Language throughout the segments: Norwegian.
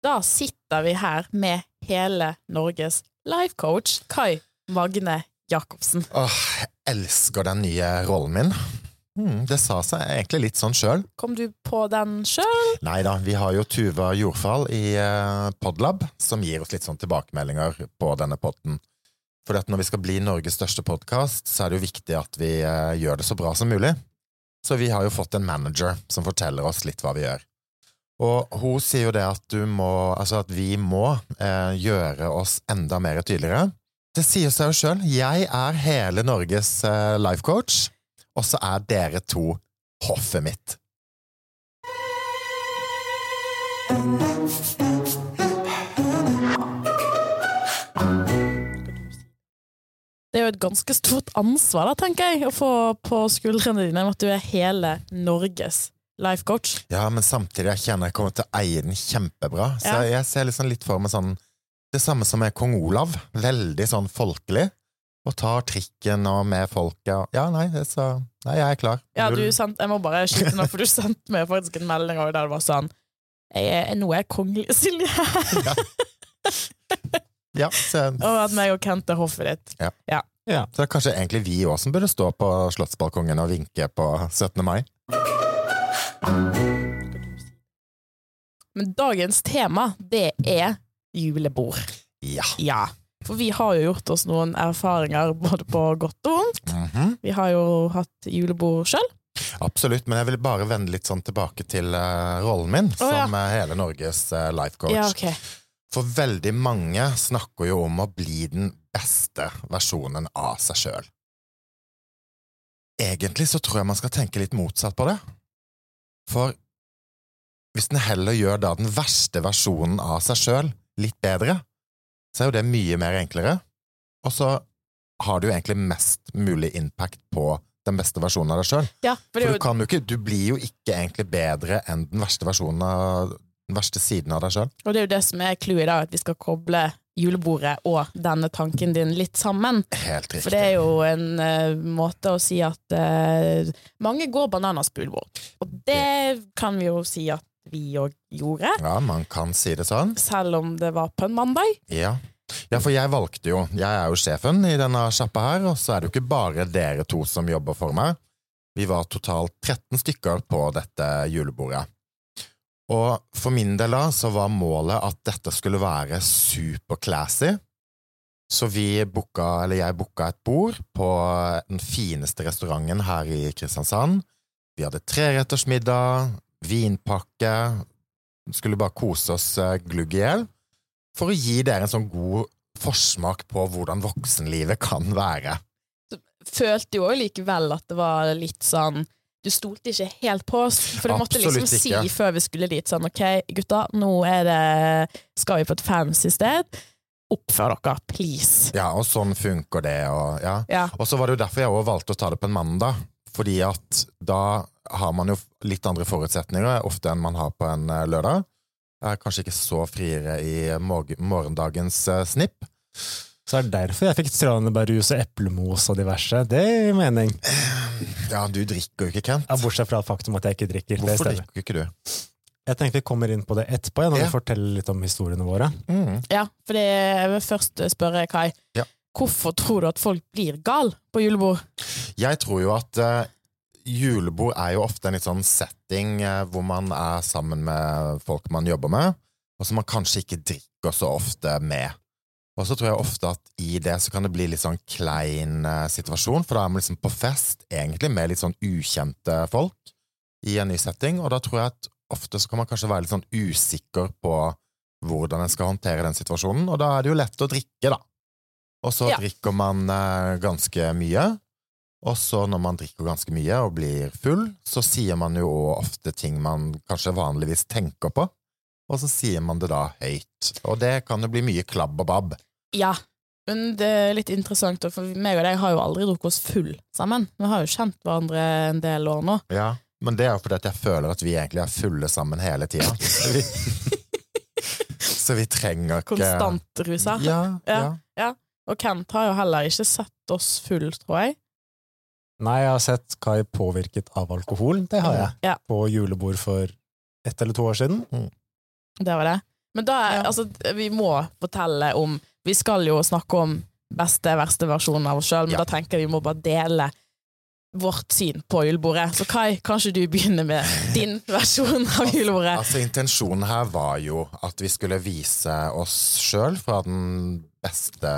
Da sitter vi her med hele Norges life coach, Kai Magne Jacobsen. Åh, jeg elsker den nye rollen min. Hmm, det sa seg egentlig litt sånn sjøl. Kom du på den sjøl? Nei da, vi har jo Tuva Jordfall i eh, Podlab, som gir oss litt sånn tilbakemeldinger på denne podden. For når vi skal bli Norges største podkast, så er det jo viktig at vi eh, gjør det så bra som mulig. Så vi har jo fått en manager som forteller oss litt hva vi gjør. Og hun sier jo det at må, altså at vi må eh, gjøre oss enda mer tydeligere. Det sier seg jo sjøl. Jeg er hele Norges eh, life coach, og så er dere to hoffet mitt. Det er jo et ganske stort ansvar, da, tenker jeg, å få på skuldrene dine at du er hele Norges life coach. Ja, men samtidig jeg kjenner jeg kommer til å eie den kjempebra. Så Ja. jeg ser liksom litt for meg sånn Det samme som med kong Olav. Veldig sånn folkelig. Og tar trikken og med folket. Ja, nei, så Nei, jeg er klar. Ja, du sant, Jeg må bare skyte nå, for du sendte meg faktisk en melding der det var sånn jeg Nå er jeg kongelig, Silje. Ja, så, og at meg og Kent er hoffet ditt. Ja. så det er kanskje egentlig vi òg som burde stå på Slottsbalkongen og vinke på 17. mai. Men dagens tema, det er julebord. Ja. Ja. For vi har jo gjort oss noen erfaringer både på godt og vondt. Mhm. Vi har jo hatt julebord sjøl. Absolutt, men jeg vil bare vende litt sånn tilbake til uh, rollen min oh, ja. som eh, hele Norges uh, life coach. Ja, okay. For veldig mange snakker jo om å bli den beste versjonen av seg sjøl. Egentlig så tror jeg man skal tenke litt motsatt på det. For hvis den heller gjør da den verste versjonen av seg sjøl litt bedre, så er jo det mye mer enklere. Og så har du jo egentlig mest mulig impact på den beste versjonen av deg sjøl. Ja, for For du kan jo ikke, du blir jo ikke egentlig bedre enn den verste versjonen av den verste siden av deg sjøl. og det er jo det som er clouet i dag, at vi skal koble julebordet og denne tanken din litt sammen. Helt riktig. For det er jo en uh, måte å si at uh, mange går bananas på julebord. Og det kan vi jo si at vi òg gjorde, Ja, man kan si det sånn. selv om det var på en mandag. Ja. ja, for jeg valgte jo Jeg er jo sjefen i denne sjappa her, og så er det jo ikke bare dere to som jobber for meg. Vi var totalt 13 stykker på dette julebordet. Og for min del da, så var målet at dette skulle være super-classy. Så vi booka, eller jeg booka et bord på den fineste restauranten her i Kristiansand. Vi hadde trerettersmiddag, vinpakke, skulle bare kose oss eh, glugg i hjel for å gi dere en sånn god forsmak på hvordan voksenlivet kan være. Følte jo òg likevel at det var litt sånn Du stolte ikke helt på oss, for du måtte liksom Absolutt si ikke. før vi skulle dit sånn ok, gutta, nå er det Skal vi på et fancy sted? Oppfør dere, please. Ja, og sånn funker det, og ja. Ja. Og så var det jo derfor jeg også valgte å ta det på en mandag, fordi at da har man jo litt andre forutsetninger ofte enn man har på en eh, lørdag. Jeg er kanskje ikke så friere i morgendagens eh, snipp. Så er det derfor jeg fikk tranebærjus og eplemos og diverse. Det gir mening. Ja, du drikker jo ikke, Kent. Ja, bortsett fra faktum at jeg ikke drikker. Hvorfor drikker ikke du? Jeg tenker vi kommer inn på det etterpå, ja, når Ja. vi forteller litt om historiene våre. Mm. Ja, for det, jeg vil først spørre Kai. Ja. Hvorfor tror du at folk blir gal på julebord? Jeg tror jo at uh, julebord er jo ofte en litt sånn setting uh, hvor man er sammen med folk man jobber med, og som man kanskje ikke drikker så ofte med. Og så tror jeg ofte at i det så kan det bli litt sånn klein eh, situasjon, for da er man liksom på fest, egentlig med litt sånn ukjente folk i en ny setting, og da tror jeg at ofte så kan man kanskje være litt sånn usikker på hvordan en skal håndtere den situasjonen, og da er det jo lett å drikke, da. Og så Ja. drikker man eh, ganske mye, og så når man drikker ganske mye og blir full, så sier man jo ofte ting man kanskje vanligvis tenker på, og så sier man det da høyt. Og det kan jo bli mye klabb og babb. Ja, men det er litt interessant, for meg og deg har jo aldri drukket oss full sammen. Vi har jo kjent hverandre en del år nå. Ja, men det er jo fordi at jeg føler at vi egentlig er fulle sammen hele tida. Så vi- trenger ikke Konstant rusa. Ja, ja. Ja. Og Kent har jo heller ikke sett oss full, tror jeg. Nei, jeg har sett Kai påvirket av alkohol. Det har jeg. Ja. På julebord for ett eller to år siden. Det var det. Men da, altså, vi må fortelle om Vi skal jo snakke om beste, verste versjonen av oss sjøl, men Ja. da tenker jeg vi må bare dele vårt syn på julebordet. Så Kai, kanskje du begynner med din versjon av julebordet? Altså, intensjonen her var jo at vi skulle vise oss sjøl fra den beste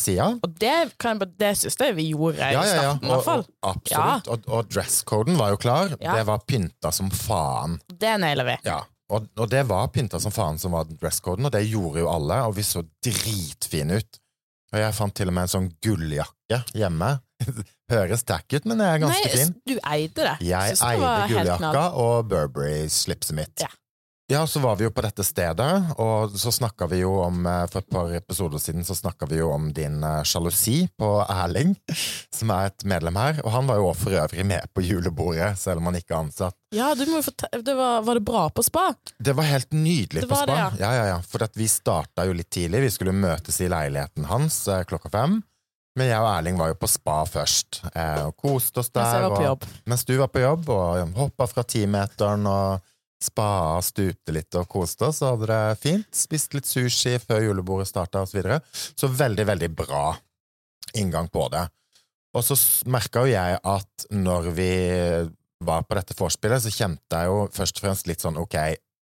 sida. Og det, kan jeg det syns jeg vi gjorde i starten, i hvert fall. absolutt. absolutt. Og, og dresscoden var jo klar. Ja. Det var pynta som faen. Det nailer vi. Ja, og, og det var pynta som faen som var dresscoden, og det gjorde jo alle, og vi så dritfine ut. Og jeg fant til og med en sånn gulljakke hjemme. Høres tack ut, men jeg er ganske Nei, fin. du eide det. Jeg eide gulljakka og Burberry-slipset mitt. Ja. Ja, så var vi jo på dette stedet, og så snakka vi jo om eh, For et par episoder siden så snakka vi jo om din eh, sjalusi på Erling, som er et medlem her. Og han var jo for øvrig med på julebordet, selv om han ikke er ansatt. Ja, du må jo det var, var det bra på spa? Det var helt nydelig Det på spa. det, ja. Ja, ja, For at vi starta jo litt tidlig. Vi skulle møtes i leiligheten hans eh, klokka fem. Men jeg og Erling var jo på spa først, eh, og koste oss der. Mens jeg var på og- jobb. mens du var på jobb, og hoppa fra timeteren og spa, stupte litt og koste oss, hadde det fint. Spiste litt sushi før julebordet starta, og så videre. Så veldig, veldig bra inngang på det. Og så merka jo jeg at når vi var på dette vorspielet, så kjente jeg jo først og fremst litt sånn ok,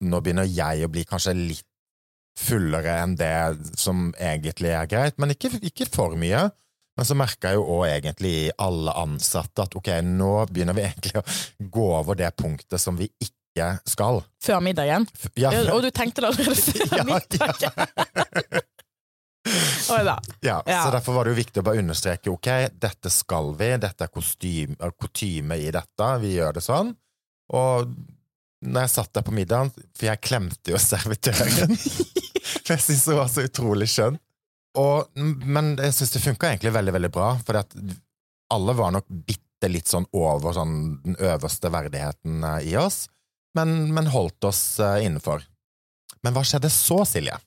nå begynner jeg å bli kanskje litt fullere enn det som egentlig er greit, men ikke, ikke for mye. Men så merka jeg jo òg egentlig alle ansatte at ok, nå begynner vi egentlig å gå over det punktet som vi ikke skal. Før middagen. F- Ja, Ja, Og du tenkte det allerede før Ja, middagen? Ja. ja, Ja. Så derfor var det jo viktig å bare understreke ok, dette skal vi, dette er kostyme, er kutyme i dette, vi gjør det sånn. Og når jeg satt der på middagen, for jeg klemte jo servitøren For jeg syntes det var så utrolig skjønn. Og, men jeg syns det funka egentlig veldig, veldig bra, for alle var nok bitte litt sånn over sånn, den øverste verdigheten eh, i oss, men, men holdt oss eh, innenfor. Men hva skjedde så, Silje?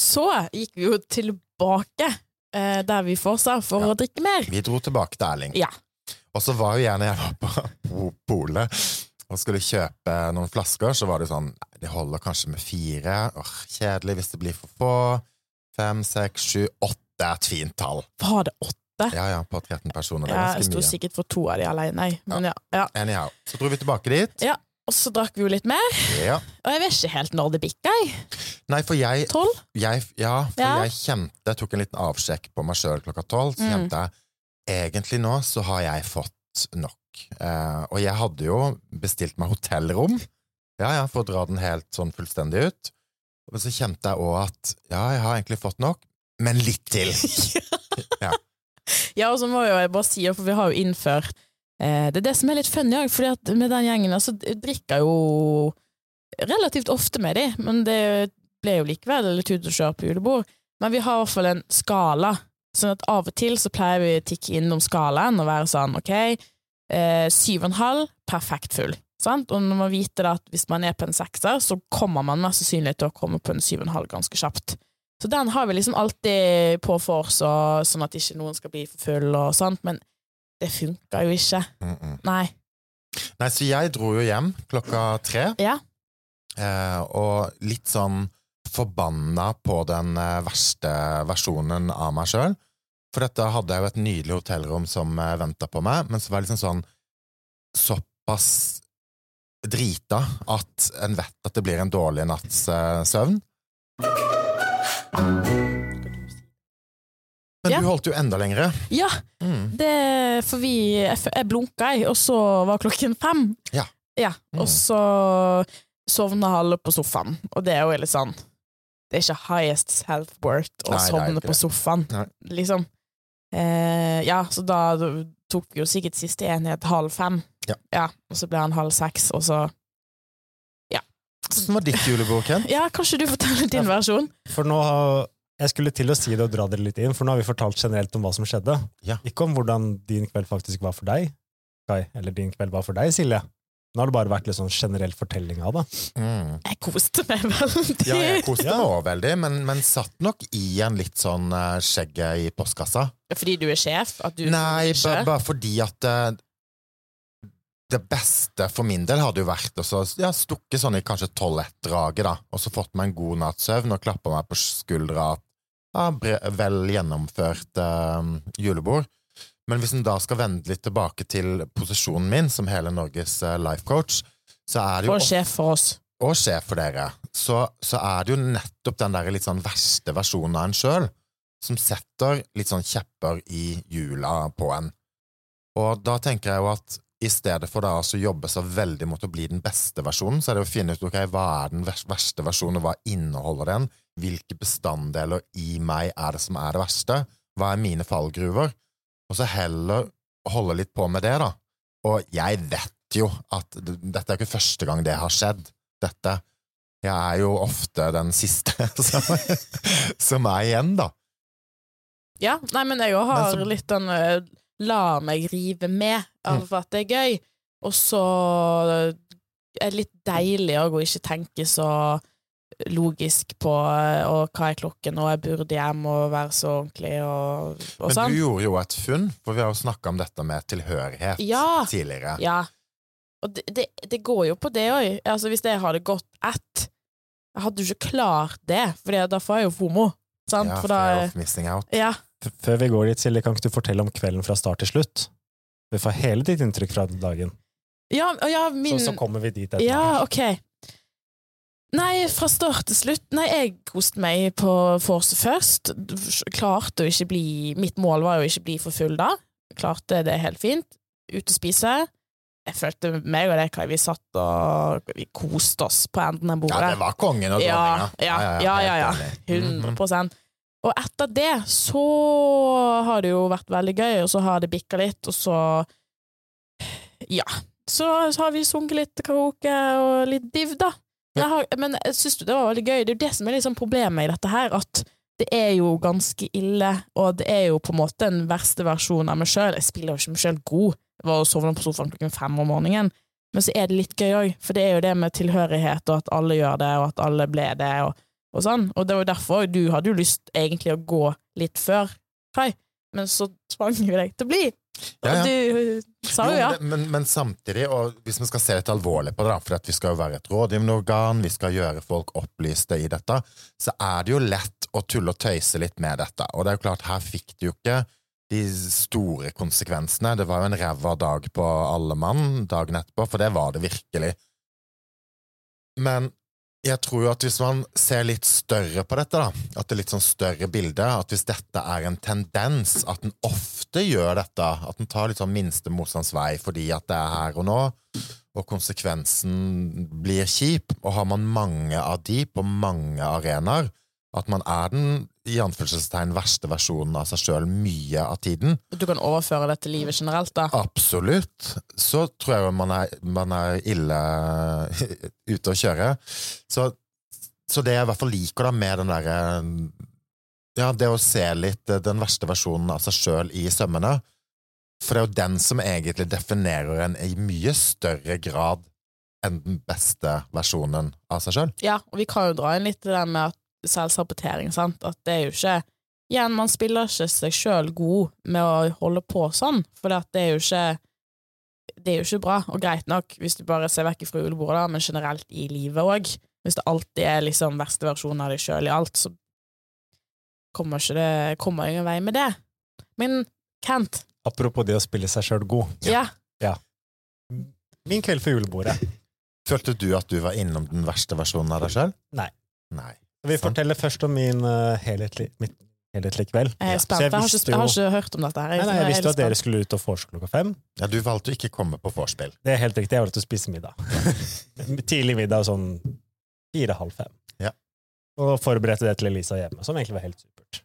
Så gikk vi jo tilbake eh, der vi forsa for Ja. å drikke mer. Vi dro tilbake til Erling. Ja. Og så var jo jeg, når jeg var på po- polet og skulle kjøpe noen flasker, så var det sånn det holder kanskje med fire. Åh, kjedelig hvis det blir for få. Fem, seks, sju, åtte er et fint tall. Var det åtte? Ja ja, på 13 personer. Det er ganske mye. jeg sto sikkert for to av de alene, jeg. Men ja. ja. Anyhow. Så dro vi tilbake dit. Ja. Og så drakk vi jo litt mer, Ja. og jeg vet ikke helt når det bikka. Nei, for jeg, Tolv? jeg Ja, for Ja. jeg kjente Jeg tok en liten avsjekk på meg sjøl klokka tolv. Så Mm. kjente jeg egentlig nå så har jeg fått nok. Eh, og jeg hadde jo bestilt meg hotellrom, ja, ja, for å dra den helt sånn fullstendig ut. Men så kjente jeg òg at ja, jeg har egentlig fått nok, men litt til. Ja. Ja, og så må jo jeg bare si, for vi har jo innført Det er det som er litt funny òg, for med den gjengen altså, drikker jeg jo relativt ofte med de, men det ble jo likevel litt ut og kjøre på julebord. Men vi har i hvert fall en skala, sånn at av og til så pleier vi å tikke innom skalaen og være sånn ok, eh, syv og en halv, perfekt full. Sant? Og når man vet at hvis man er på en sekser, så kommer man mest sannsynlig til å komme på en syv og en halv ganske kjapt. Så den har vi liksom alltid på for oss, sånn at ikke noen skal bli for full og sånt, men det funka jo ikke. Mm -mm. Nei. Nei, så jeg dro jo hjem klokka tre. Ja. Eh, og litt sånn forbanna på den eh, verste versjonen av meg sjøl. For dette hadde jeg jo et nydelig hotellrom som uh, venta på meg, men så var jeg liksom sånn såpass drita at en vet at det blir en dårlig natts eh, søvn. Men Ja. du holdt jo enda lengre. Ja, Mm. det For vi Jeg, jeg blunka, jeg, og så var klokken fem. Ja. ja. Mm. Og så sovna halve på sofaen, og det er jo litt sånn Det er ikke highest self-worth å Nei, sovne nei, på sofaen, Nei. liksom. Eh, ja, så da tok vi jo sikkert siste enhet halv fem. Ja. ja og så ble han halv seks, og så Ja. Hvordan var ditt julebord, Ken? Ja, kanskje du forteller din versjon? For nå har jeg skulle til å si det og dra dere litt inn, for nå har vi fortalt generelt om hva som skjedde. Ja. Ikke om hvordan din kveld faktisk var for deg, Kai, eller din kveld var for deg, Silje. Nå har det bare vært litt sånn generell fortelling av det. Mm. Jeg koste meg veldig. Ja, jeg koste meg òg veldig, men, men satt nok i en litt sånn uh, skjegget i postkassa. Fordi du er sjef? At du Nei, bare fordi at uh, det beste for min del hadde jo vært å så, ja, stukke sånn i kanskje tolv-ett-draget, da, og så fått meg en god natts søvn og klappa meg på skuldra. Ja, bre- vel gjennomført eh, julebord. Men hvis en da skal vende litt tilbake til posisjonen min som hele Norges eh, life coach, så er det jo Og sjef for oss. og sjef for dere, så, så er det jo nettopp den der litt sånn verste versjonen av en sjøl som setter litt sånn kjepper i hjula på en. Og da tenker jeg jo at i stedet for da å jobbe så veldig mot å bli den beste versjonen, så er det å finne ut ok, hva er den verste versjonen, og hva inneholder den, hvilke bestanddeler i meg er det som er det verste, hva er mine fallgruver, og så heller holde litt på med det, da. Og jeg vet jo at dette er ikke første gang det har skjedd, dette. Jeg er jo ofte den siste som, som er igjen, da. Ja, nei, men jeg òg har så- litt den eh, la meg rive med av Mm. at det er gøy, og så er det litt deilig òg å ikke tenke så logisk på og hva er klokken, og jeg burde hjem og være så ordentlig og, og Men sånn. du gjorde jo et funn, for vi har jo snakka om dette med tilhørighet Ja. tidligere. Ja. Og det, det, det går jo på det òg. Altså, hvis jeg hadde gått ett, jeg hadde jo ikke klart det, for da får jeg jo FOMO. Sant? Ja, for da of missing out. Ja. Før vi går dit, Silje, kan ikke du fortelle om kvelden fra start til slutt? Vi får hele ditt inntrykk fra dagen. Ja, ja, min Så, så kommer vi dit etterpå. Ja, ok. Nei, fra start til slutt Nei, jeg koste meg på Force først. Klarte å ikke bli Mitt mål var jo ikke bli for full da. Klarte det helt fint. Ute å spise. Jeg følte meg og det, Kai, vi satt og vi koste oss på enden av bordet. Ja, det var kongen og Ja, dronninga. ja, ja, ja, ja. ja 100 Mhm. Og etter det så har det jo vært veldig gøy, og så har det bikka litt, og så Ja. Så har vi sunget litt karaoke og litt div, da. Jeg har, men jeg du det var veldig gøy. Det er jo det som er liksom problemet i dette her, at det er jo ganske ille, og det er jo på en måte en verste versjon av meg sjøl. Jeg spiller jo ikke meg sjøl god. Jeg var og sovna på sofaen klokken fem om morgenen. Men så er det litt gøy òg, for det er jo det med tilhørighet, og at alle gjør det, og at alle ble det, og, og sånn. Og det var jo derfor du hadde jo lyst egentlig å gå litt før, Kai, men så tvang vi deg til å bli. Ja, ja. Du sa jo ja. Men, men samtidig, og hvis vi skal se litt alvorlig på det, da, for at vi skal jo være et rådgivende organ, vi skal gjøre folk opplyste i dette, så er det jo lett å tulle og tøyse litt med dette. Og det er jo klart, her fikk du jo ikke de store konsekvensene. Det var jo en ræva dag på alle mann dagen etterpå, for det var det virkelig. Men jeg tror jo at hvis man ser litt større på dette, da, at det er litt sånn større bilde, at hvis dette er en tendens, at den ofte gjør dette, at den tar litt sånn minste motstands vei fordi at det er her og nå, og konsekvensen blir kjip, og har man mange av de på mange arenaer, at man er den i anførselstegn verste versjonen av seg sjøl mye av tiden, Du kan overføre det til livet generelt, da. Absolutt. Så tror jeg man er, man er ille ute å kjøre. Så, så det jeg i hvert fall liker da med den derre Ja, det å se litt eh, den verste versjonen av seg sjøl i sømmene. For det er jo den som egentlig definerer en i mye større grad enn den beste versjonen av seg sjøl. Ja, og vi kan jo dra inn litt det der med at selvsabotering, sant, at det er jo ikke Igjen, man spiller ikke seg sjøl god med å holde på sånn, for det er jo ikke Det er jo ikke bra, og greit nok hvis du bare ser vekk fra julebordet, men generelt i livet òg. Hvis det alltid er liksom verste versjon av deg sjøl i alt, så kommer ikke det kommer ingen vei med det. Men Kent, Apropos det å spille seg sjøl god. ja, Min kveld for julebordet. Følte du at du var innom den verste versjonen av deg sjøl? Nei. Nei. Vi forteller først om min uh, helhetlig, kveld. jeg er spent. jeg Jeg, har, ikke, jeg har ikke hørt om dette her. Nei, nei, jeg visste jo at dere skulle ut og vorse klokka fem. Ja, du valgte å ikke komme på vorspiel. Det er helt riktig, jeg valgte å spise middag. Tidlig middag, sånn fire-halv fem. Ja. Og forberedte det til Elisa hjemme, som egentlig var helt supert.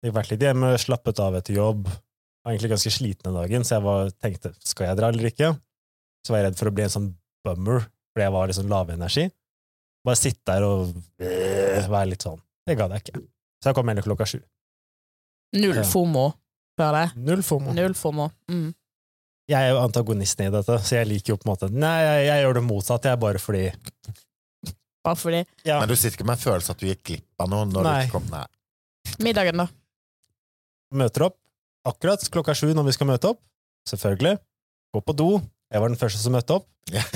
Jeg har vært litt hjemme, slappet av etter jobb. Var egentlig ganske sliten den dagen, så jeg var, tenkte skal jeg dra eller ikke? Så var jeg redd for å bli en sånn bummer, fordi jeg var litt sånn lavenergi. Bare sitte der og øh, være litt sånn. Det gadd jeg ikke. Så jeg kom heller klokka sju. Null FOMO før jeg. Null FOMO. Null FOMO. Mm. Jeg er jo antagonisten i dette, så jeg liker jo på en måte Nei, jeg, jeg gjør det motsatte, jeg bare fordi Bare fordi ja. Men du sitter ikke med en følelse at du gikk glipp av noe når Nei. du ikke kom Nei. Middagen, da. møter opp akkurat klokka sju når vi skal møte opp. Selvfølgelig. Gå på do, Jeg var den første som møtte opp.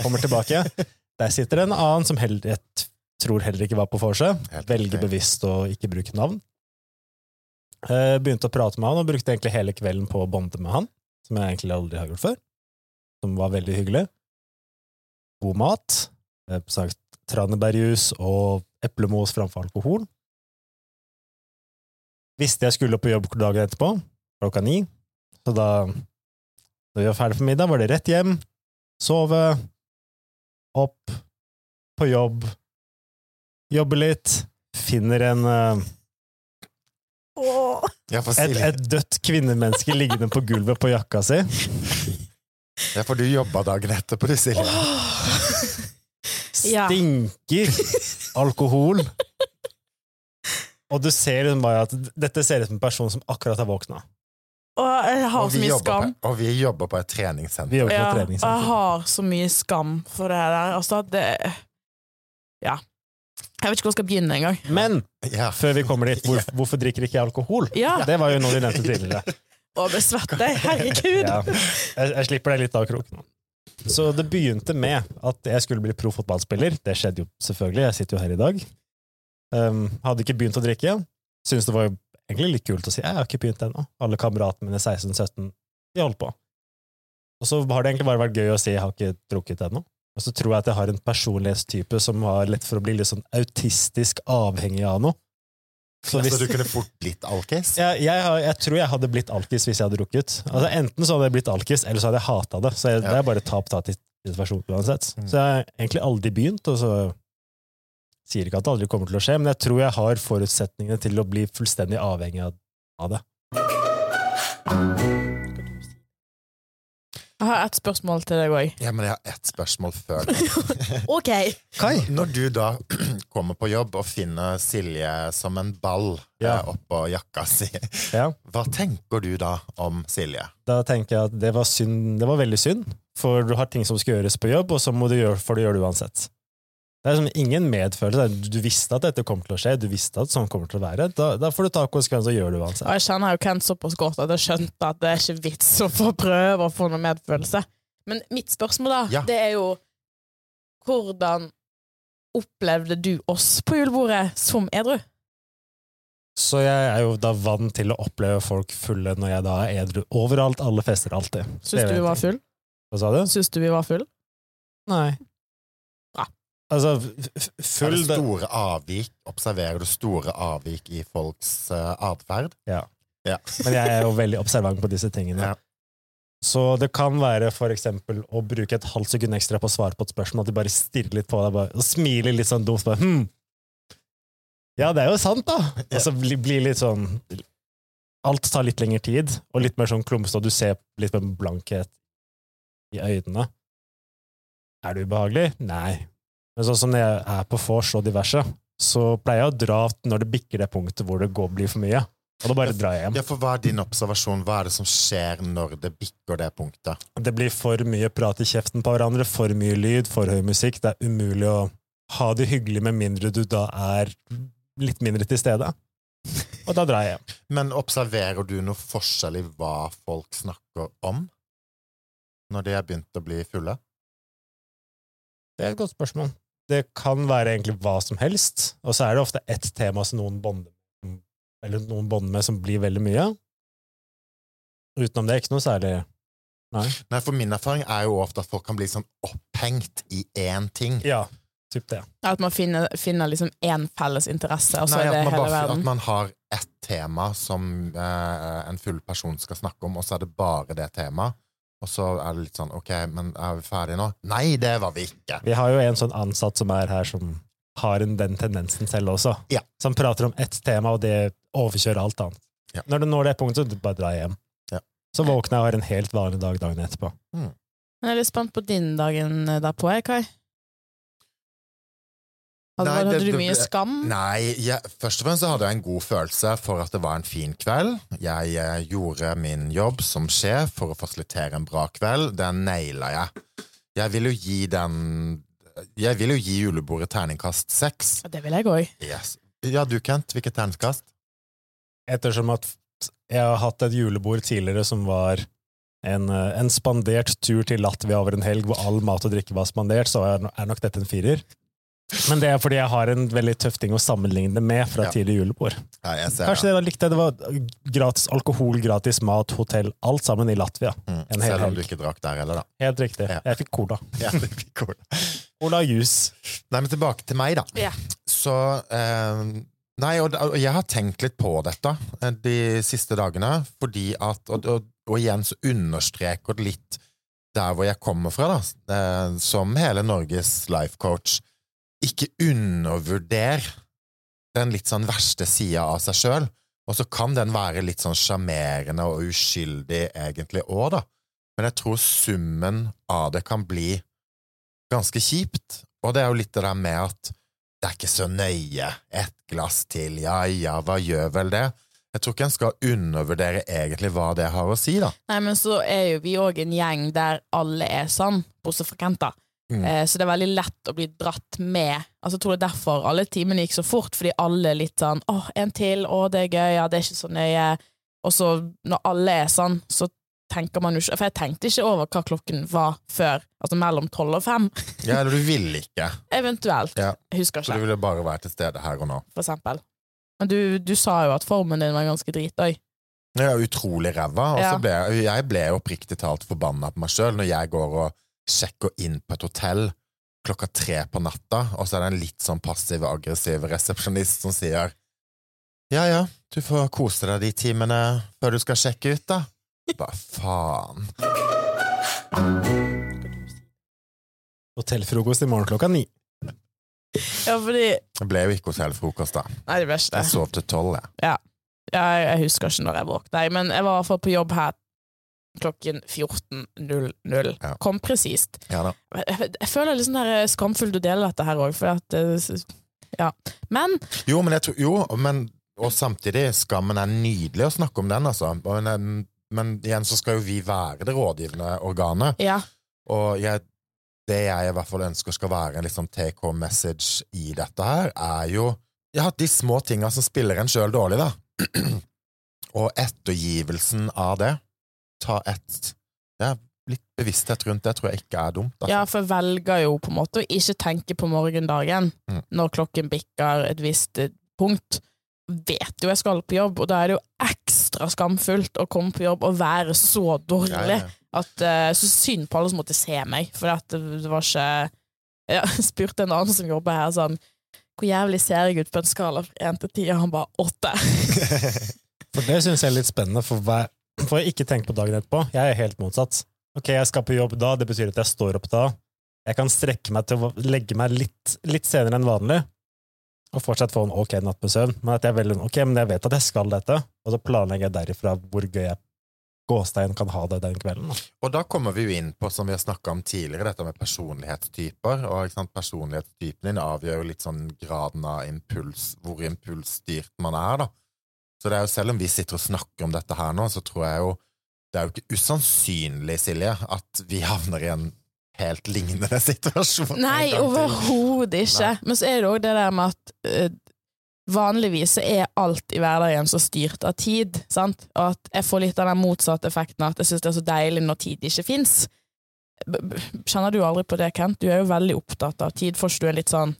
Kommer tilbake. Der sitter en annen som heller, tror heller ikke var på vorset. Velger bevisst å ikke bruke navn. Eh, begynte å prate med han, og brukte egentlig hele kvelden på å bonde med han. Som jeg egentlig aldri har gjort før. Som var veldig hyggelig. God mat. Eh, sagt tranebærjus og eplemos framfor alkohol. Visste jeg skulle på jobb dagen etterpå, klokka ni. Så da, da vi var ferdig for middag, var det rett hjem, sove, opp, på jobb, jobber litt, finner en uh, Ja, et, et dødt kvinnemenneske liggende på gulvet på jakka si. ja, for du jobba dagen etterpå, du, Silje. Stinker alkohol. Og du ser liksom bare at dette ser ut som en person som akkurat har våkna. Og jeg har Og så mye skam. på, og vi jobber på et treningssenter. Ja, og jeg har så mye skam for det der. Altså, det Ja. Jeg vet ikke hvor jeg skal begynne engang. Men Ja. før vi kommer dit, hvor, hvorfor drikker ikke jeg alkohol? Ja, Det var jo noe vi nevnte tidligere. og det svetter jeg. Herregud! Ja. Jeg, jeg slipper deg litt av kroken. Så det begynte med at jeg skulle bli proffotballspiller. Det skjedde jo selvfølgelig, jeg sitter jo her i dag. Um, hadde ikke begynt å drikke. Syntes det var egentlig litt kult å si jeg har ikke begynt ennå. Alle kameratene mine 16-17 de holdt på. Og så har det egentlig bare vært gøy å si jeg har ikke drukket ennå. Og så tror jeg at jeg har en personlighetstype som har lett for å bli litt sånn autistisk avhengig av noe. Så hvis, Så du kunne fort blitt alkis? jeg, jeg, jeg tror jeg hadde blitt alkis hvis jeg hadde drukket. Altså, enten så hadde jeg blitt alkis, eller så hadde jeg hata det. Så jeg, det er bare tap-tap-situasjon uansett. Mm. Så jeg har egentlig aldri begynt, og så sier ikke at det aldri kommer til å skje, men jeg tror jeg har forutsetningene til å bli fullstendig avhengig av, det. Jeg har et spørsmål til deg òg. Ja, men jeg har ett spørsmål før. OK. Kai? Når du da kommer på jobb og finner Silje som en ball Ja. eh, oppå jakka si, Ja. hva tenker du da om Silje? Da tenker jeg at det var, synd, det var veldig synd, for du har ting som skal gjøres på jobb, og så må du gjøre, for du gjør det uansett. Det er som ingen medfølelse. Du visste at dette kom til å skje, du visste at sånn kommer til å være. Da, da får du ta konsekvenser og gjør det uansett. Og jeg kjenner jo Kent såpass godt at jeg skjønte at det er ikke vits å få prøve å få noe medfølelse. Men mitt spørsmål, da, Ja. det er jo Hvordan opplevde du oss på julebordet som edru? Så jeg er jo da vant til å oppleve folk fulle når jeg da er edru. Overalt, alle fester, alltid. Syns du vi var full? Hva sa du? Syns du vi var full? Nei. Altså, Er det store avvik? Observerer du store avvik i folks uh, atferd? Men jeg er jo veldig observant på disse tingene. Ja. Så det kan være for eksempel å bruke et halvt sekund ekstra på å svare på et spørsmål, at de bare stirrer litt på deg bare, og smiler litt sånn dumt. Bare, hm. Ja, det er jo sant, da! Og så blir bli litt sånn Alt tar litt lengre tid, og litt mer sånn klumsete, og du ser litt med blankhet i øynene. Er det ubehagelig? Nei. Men sånn som når jeg er på vors og diverse, så pleier jeg å dra når det bikker det punktet hvor det går, blir for mye. Og da bare drar jeg hjem. Ja, for Hva er din observasjon? Hva er det som skjer når det bikker det punktet? Det blir for mye prat i kjeften på hverandre, for mye lyd, for høy musikk. Det er umulig å ha det hyggelig med mindre du da er litt mindre til stede. Og da drar jeg hjem. Men observerer du noe forskjell i hva folk snakker om når de er begynt å bli fulle? Det er et godt spørsmål. Det kan være egentlig hva som helst, og så er det ofte ett tema som noen bonder eller noen med som blir veldig mye. Utenom det, ikke noe særlig Nei. Nei, for Min erfaring er jo ofte at folk kan bli sånn opphengt i én ting. Ja, typ det. At man finner, finner liksom én felles interesse, og så Nei, er det hele bare, verden? at man har ett tema som eh, en full person skal snakke om, og så er det bare det temaet. Og så er det litt sånn Ok, men er vi ferdige nå? Nei, det var vi ikke! Vi har jo en sånn ansatt som er her, som har en, den tendensen selv også. Ja. Som prater om ett tema, og det overkjører alt annet. Ja. Når du når det punktet, så bare drar jeg hjem. Ja. Så våkner jeg og har en helt vanlig dag dagen etterpå. Mm. jeg er litt spent på din dagen derpå, jeg, Kai. Hadde, Nei, hadde det- du det- mye skam? Nei, jeg, først og fremst så hadde jeg en god følelse for at det var en fin kveld. Jeg eh, gjorde min jobb som sjef for å fasilitere en bra kveld. Den naila jeg. Jeg vil jo gi den Jeg vil jo gi julebordet terningkast seks. Det vil jeg òg. Yes. Ja, du, Kent, hvilket terningkast? Ettersom at jeg har hatt et julebord tidligere som var En, eh, en spandert tur til Latvia over en helg hvor all mat og drikke var spandert, så er er nok dette en firer. Men det er fordi jeg har en veldig tøff ting å sammenligne med fra Ja. tidlig julebord. Ja, jeg ser Kanskje det var likt det. Det var gratis alkohol, gratis mat, hotell, alt sammen i Latvia. Mm. en hel Selv om du ikke drakk der heller, da. Helt riktig. Ja. Jeg fikk cola. Ja, fikk cola. Cola juice. Nei, men tilbake til meg, da. Ja. Så eh, Nei, og, og jeg har tenkt litt på dette eh, de siste dagene, fordi at Og, og, og igjen så understreker det litt der hvor jeg kommer fra, da, eh, som hele Norges life coach. Ikke undervurder den litt sånn verste sida av seg sjøl. Og så kan den være litt sånn sjarmerende og uskyldig egentlig òg, da. Men jeg tror summen av det kan bli ganske kjipt. Og det er jo litt det der med at det er ikke så nøye. Ett glass til, ja ja, hva gjør vel det? Jeg tror ikke en skal undervurdere egentlig hva det har å si, da. Nei, men så er jo vi òg en gjeng der alle er sånn, bortsett fra Kenta. Mm. Eh, så det er veldig lett å bli dratt med. Altså, jeg tror det er derfor alle timene gikk så fort, fordi alle er litt sånn 'Å, en til. Å, det er gøy. Ja, det er ikke så nøye.' Og så, når alle er sånn, så tenker man jo ikke For jeg tenkte ikke over hva klokken var før. Altså mellom tolv og fem. Ja, eller du ville ikke. Eventuelt. Ja. Husker Så du ville bare være til stede her og nå. for eksempel. Men du, du sa jo at formen din var ganske dritøy. Jeg Ja, utrolig ræva, og så Ja. ble jeg, jeg ble oppriktig talt forbanna på meg sjøl når jeg går og sjekker inn på et hotell klokka tre på natta, og så er det en litt sånn passiv og aggressiv resepsjonist som sier ja ja, du får kose deg de timene før du skal sjekke ut, da. Bare faen. Hotellfrokost i morgen klokka ni. Ja, fordi Det ble jo ikke hotellfrokost, da. Nei, det verste. Jeg sov til tolv, jeg. Ja, jeg, jeg husker ikke når jeg våknet, men jeg var i hvert fall på jobb her klokken 14.00. Ja. Kom presist. Ja. Jeg, jeg, føler er litt sånn der skamfullt å dele dette her òg, for at eh, Ja. Men Jo, men, jeg tror, jo, men og samtidig, skammen er nydelig å snakke om den, altså. Men, men igjen så skal jo vi være det rådgivende organet. ja, Og jeg, det jeg i hvert fall ønsker skal være en liksom take home message i dette her, er jo ja, de små tinga som spiller en sjøl dårlig, da. Og ettergivelsen av det. Ta et ja, Litt bevissthet rundt det tror jeg ikke er dumt. Altså. ja, for jeg velger jo på en måte å ikke tenke på morgendagen Mm. når klokken bikker et visst eh, punkt. Vet jo jeg skal på jobb, og da er det jo ekstra skamfullt å komme på jobb og være så dårlig. Ja, ja, at uh, Så synd på alle som måtte se meg, for at det, det var ikke Jeg spurte en annen som jobber her, sånn Hvor jævlig ser jeg ut på en skala fra én til ti? Og han bare åtte. For det syns jeg er litt spennende, for, hver, for jeg ikke tenke på dagen etterpå. Jeg er helt motsatt. Ok, jeg skal på jobb da, det betyr at jeg står opp da. Jeg kan strekke meg til å legge meg litt, litt senere enn vanlig, og fortsatt få en ok natt med søvn. Men at jeg velger, ok, men jeg vet at jeg skal dette, og så planlegger jeg derifra hvor gøy jeg gåstein kan ha det den kvelden. Og da kommer vi jo inn på, som vi har snakka om tidligere, dette med personlighetstyper. Og ikke sant, personlighetstypen din avgjør jo litt sånn graden av impuls, hvor impulsstyrt man er, da. Så det er jo selv om vi sitter og snakker om dette her nå, så tror jeg jo det er jo ikke usannsynlig, Silje, at vi havner i en helt lignende situasjon. Nei, overhodet ikke. Men så er det òg det der med at uh, vanligvis så er alt i hverdagen så styrt av tid, sant? Og at jeg får litt av den motsatte effekten at jeg syns det er så deilig når tid ikke fins. Kjenner du aldri på det, Kent? Du er jo veldig opptatt av tid. først du er litt sånn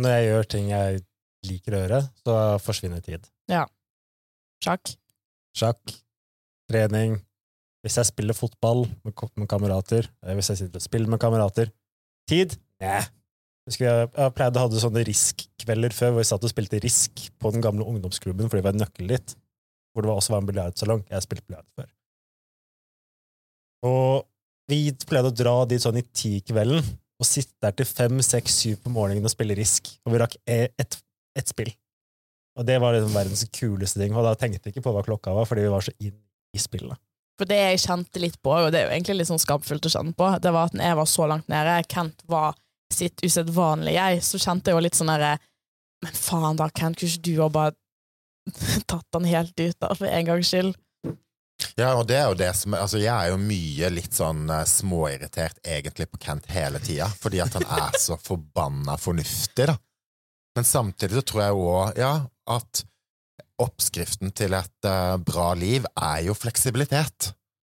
Når jeg gjør ting jeg liker å gjøre, så forsvinner tid. Sjakk? Sjakk, trening, hvis jeg spiller fotball med, med kamerater, eh, hvis jeg sitter og spiller med kamerater. Tid? Nei. Jeg, jeg pleide å ha sånne Risk-kvelder før, hvor vi satt og spilte Risk på den gamle ungdomsklubben fordi vi var nøkkelen dit, hvor det også var en biljardsalong. Jeg spilte biljard før. Og vi pleide å dra dit sånn i ti-kvelden, og sitte der til fem, seks, syv på morgenen og spille Risk, og vi rakk e- ett et spill. Og det var liksom verdens kuleste ting, og da tenkte vi ikke på hva klokka var, fordi vi var så inn i spillet. For det jeg kjente litt på, og det er jo egentlig litt sånn skamfullt å kjenne på, det var at når jeg var så langt nede, Kent var sitt usedvanlige jeg, så kjente jeg jo litt sånn derre Men faen da, Kent, kunne ikke du ha bare tatt den helt ut, da, for en gangs skyld? Ja, og det er jo det som Altså, jeg er jo mye litt sånn uh, småirritert egentlig på Kent hele tida, fordi at han er så forbanna fornuftig, da. Men samtidig så tror jeg òg, ja, at oppskriften til et uh, bra liv er jo fleksibilitet.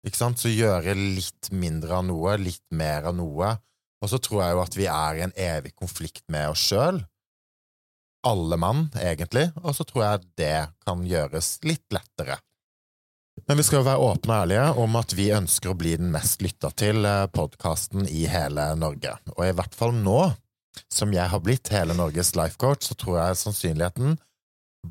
Ikke sant? Så gjøre litt mindre av noe, litt mer av noe. Og så tror jeg jo at vi er i en evig konflikt med oss sjøl. Alle mann, egentlig. Og så tror jeg det kan gjøres litt lettere. Men vi skal jo være åpne og ærlige om at vi ønsker å bli den mest lytta til podkasten i hele Norge. Og i hvert fall nå, som jeg har blitt hele Norges life coach, så tror jeg sannsynligheten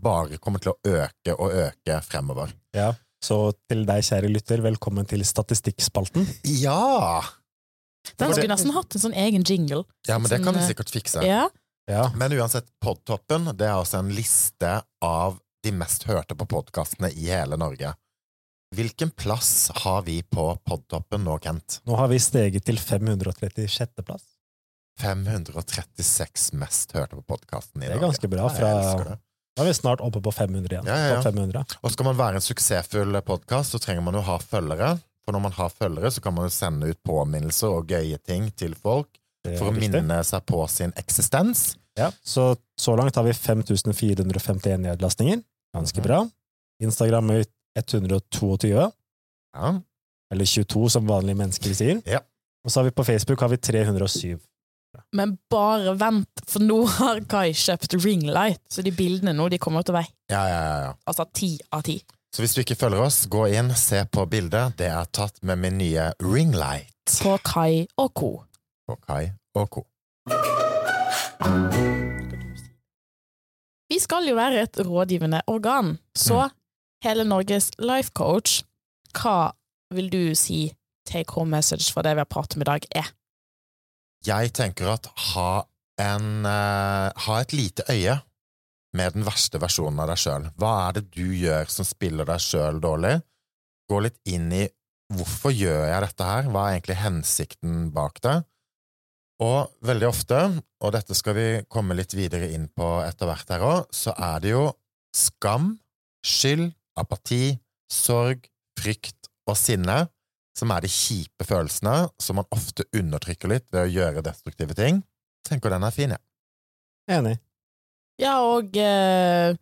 bare kommer til å øke og øke fremover. Ja, så til deg, kjære lytter, velkommen til statistikkspalten. Ja! Den skulle nesten hatt en sånn egen jingle. Ja, men det kan vi Sånn, sikkert fikse. Ja. Ja, Men uansett, Podtoppen det er altså en liste av de mest hørte på podkastene i hele Norge. Hvilken plass har vi på Podtoppen nå, Kent? nå har vi steget til 536. plass. 536 mest hørte på podkasten i dag. Det er ganske bra. Fra, nå er vi snart oppe på 500 igjen. Ja, ja, ja. 500. Og skal man være en suksessfull podkast, så trenger man jo ha følgere. For når man har følgere, så kan man jo sende ut påminnelser og gøye ting til folk for å riktig. minne seg på sin eksistens. Ja, så, så langt har vi 5451 nedlastninger. Ganske Mhm. bra. Instagram er 122, Ja. eller 22 som vanlige mennesker sier. Ja. Og så har vi på Facebook har vi 307. Men bare vent, for nå har Kai kjøpt ringlight, så de bildene nå de kommer til å være Ja, ja, ja, ja. altså ti av ti. Så hvis du ikke følger oss, gå inn, se på bildet. Det er tatt med min nye ringlight På Kai og co. på Kai og co. Vi skal jo være et rådgivende organ, så hele Norges life coach, hva vil du si take home message for det vi har pratet om i dag, er? Jeg tenker at ha en eh, Ha et lite øye med den verste versjonen av deg sjøl. Hva er det du gjør som spiller deg sjøl dårlig? Gå litt inn i hvorfor gjør jeg dette her, hva er egentlig hensikten bak det? Og veldig ofte, og dette skal vi komme litt videre inn på etter hvert her òg, så er det jo skam, skyld, apati, sorg, frykt og sinne som er de kjipe følelsene som man ofte undertrykker litt ved å gjøre destruktive ting. Tenker den er fin, jeg. Enig. Ja, og eh,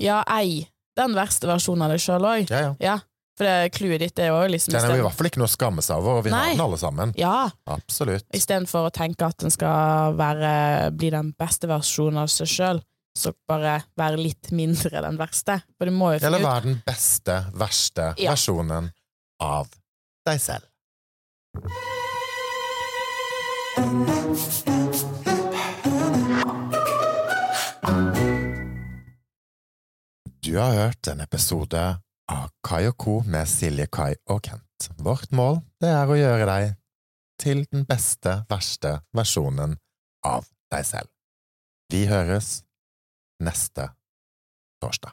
Ja, ei den verste versjonen av deg sjøl òg. Ja, ja. Ja, for det clouet ditt er jo liksom Den er jo i hvert fall ikke noe å skamme seg over, og vi Nei. har den alle sammen. Ja, Absolutt. istedenfor å tenke at den skal være, bli den beste versjonen av seg sjøl, så bare være litt mindre den verste. For du må jo Eller finne ut være den beste, verste Ja. versjonen av deg selv. Du har hørt en episode av Kai og Co. med Silje, Kai og Kent. Vårt mål det er å gjøre deg til den beste, verste versjonen av deg selv. Vi høres neste torsdag.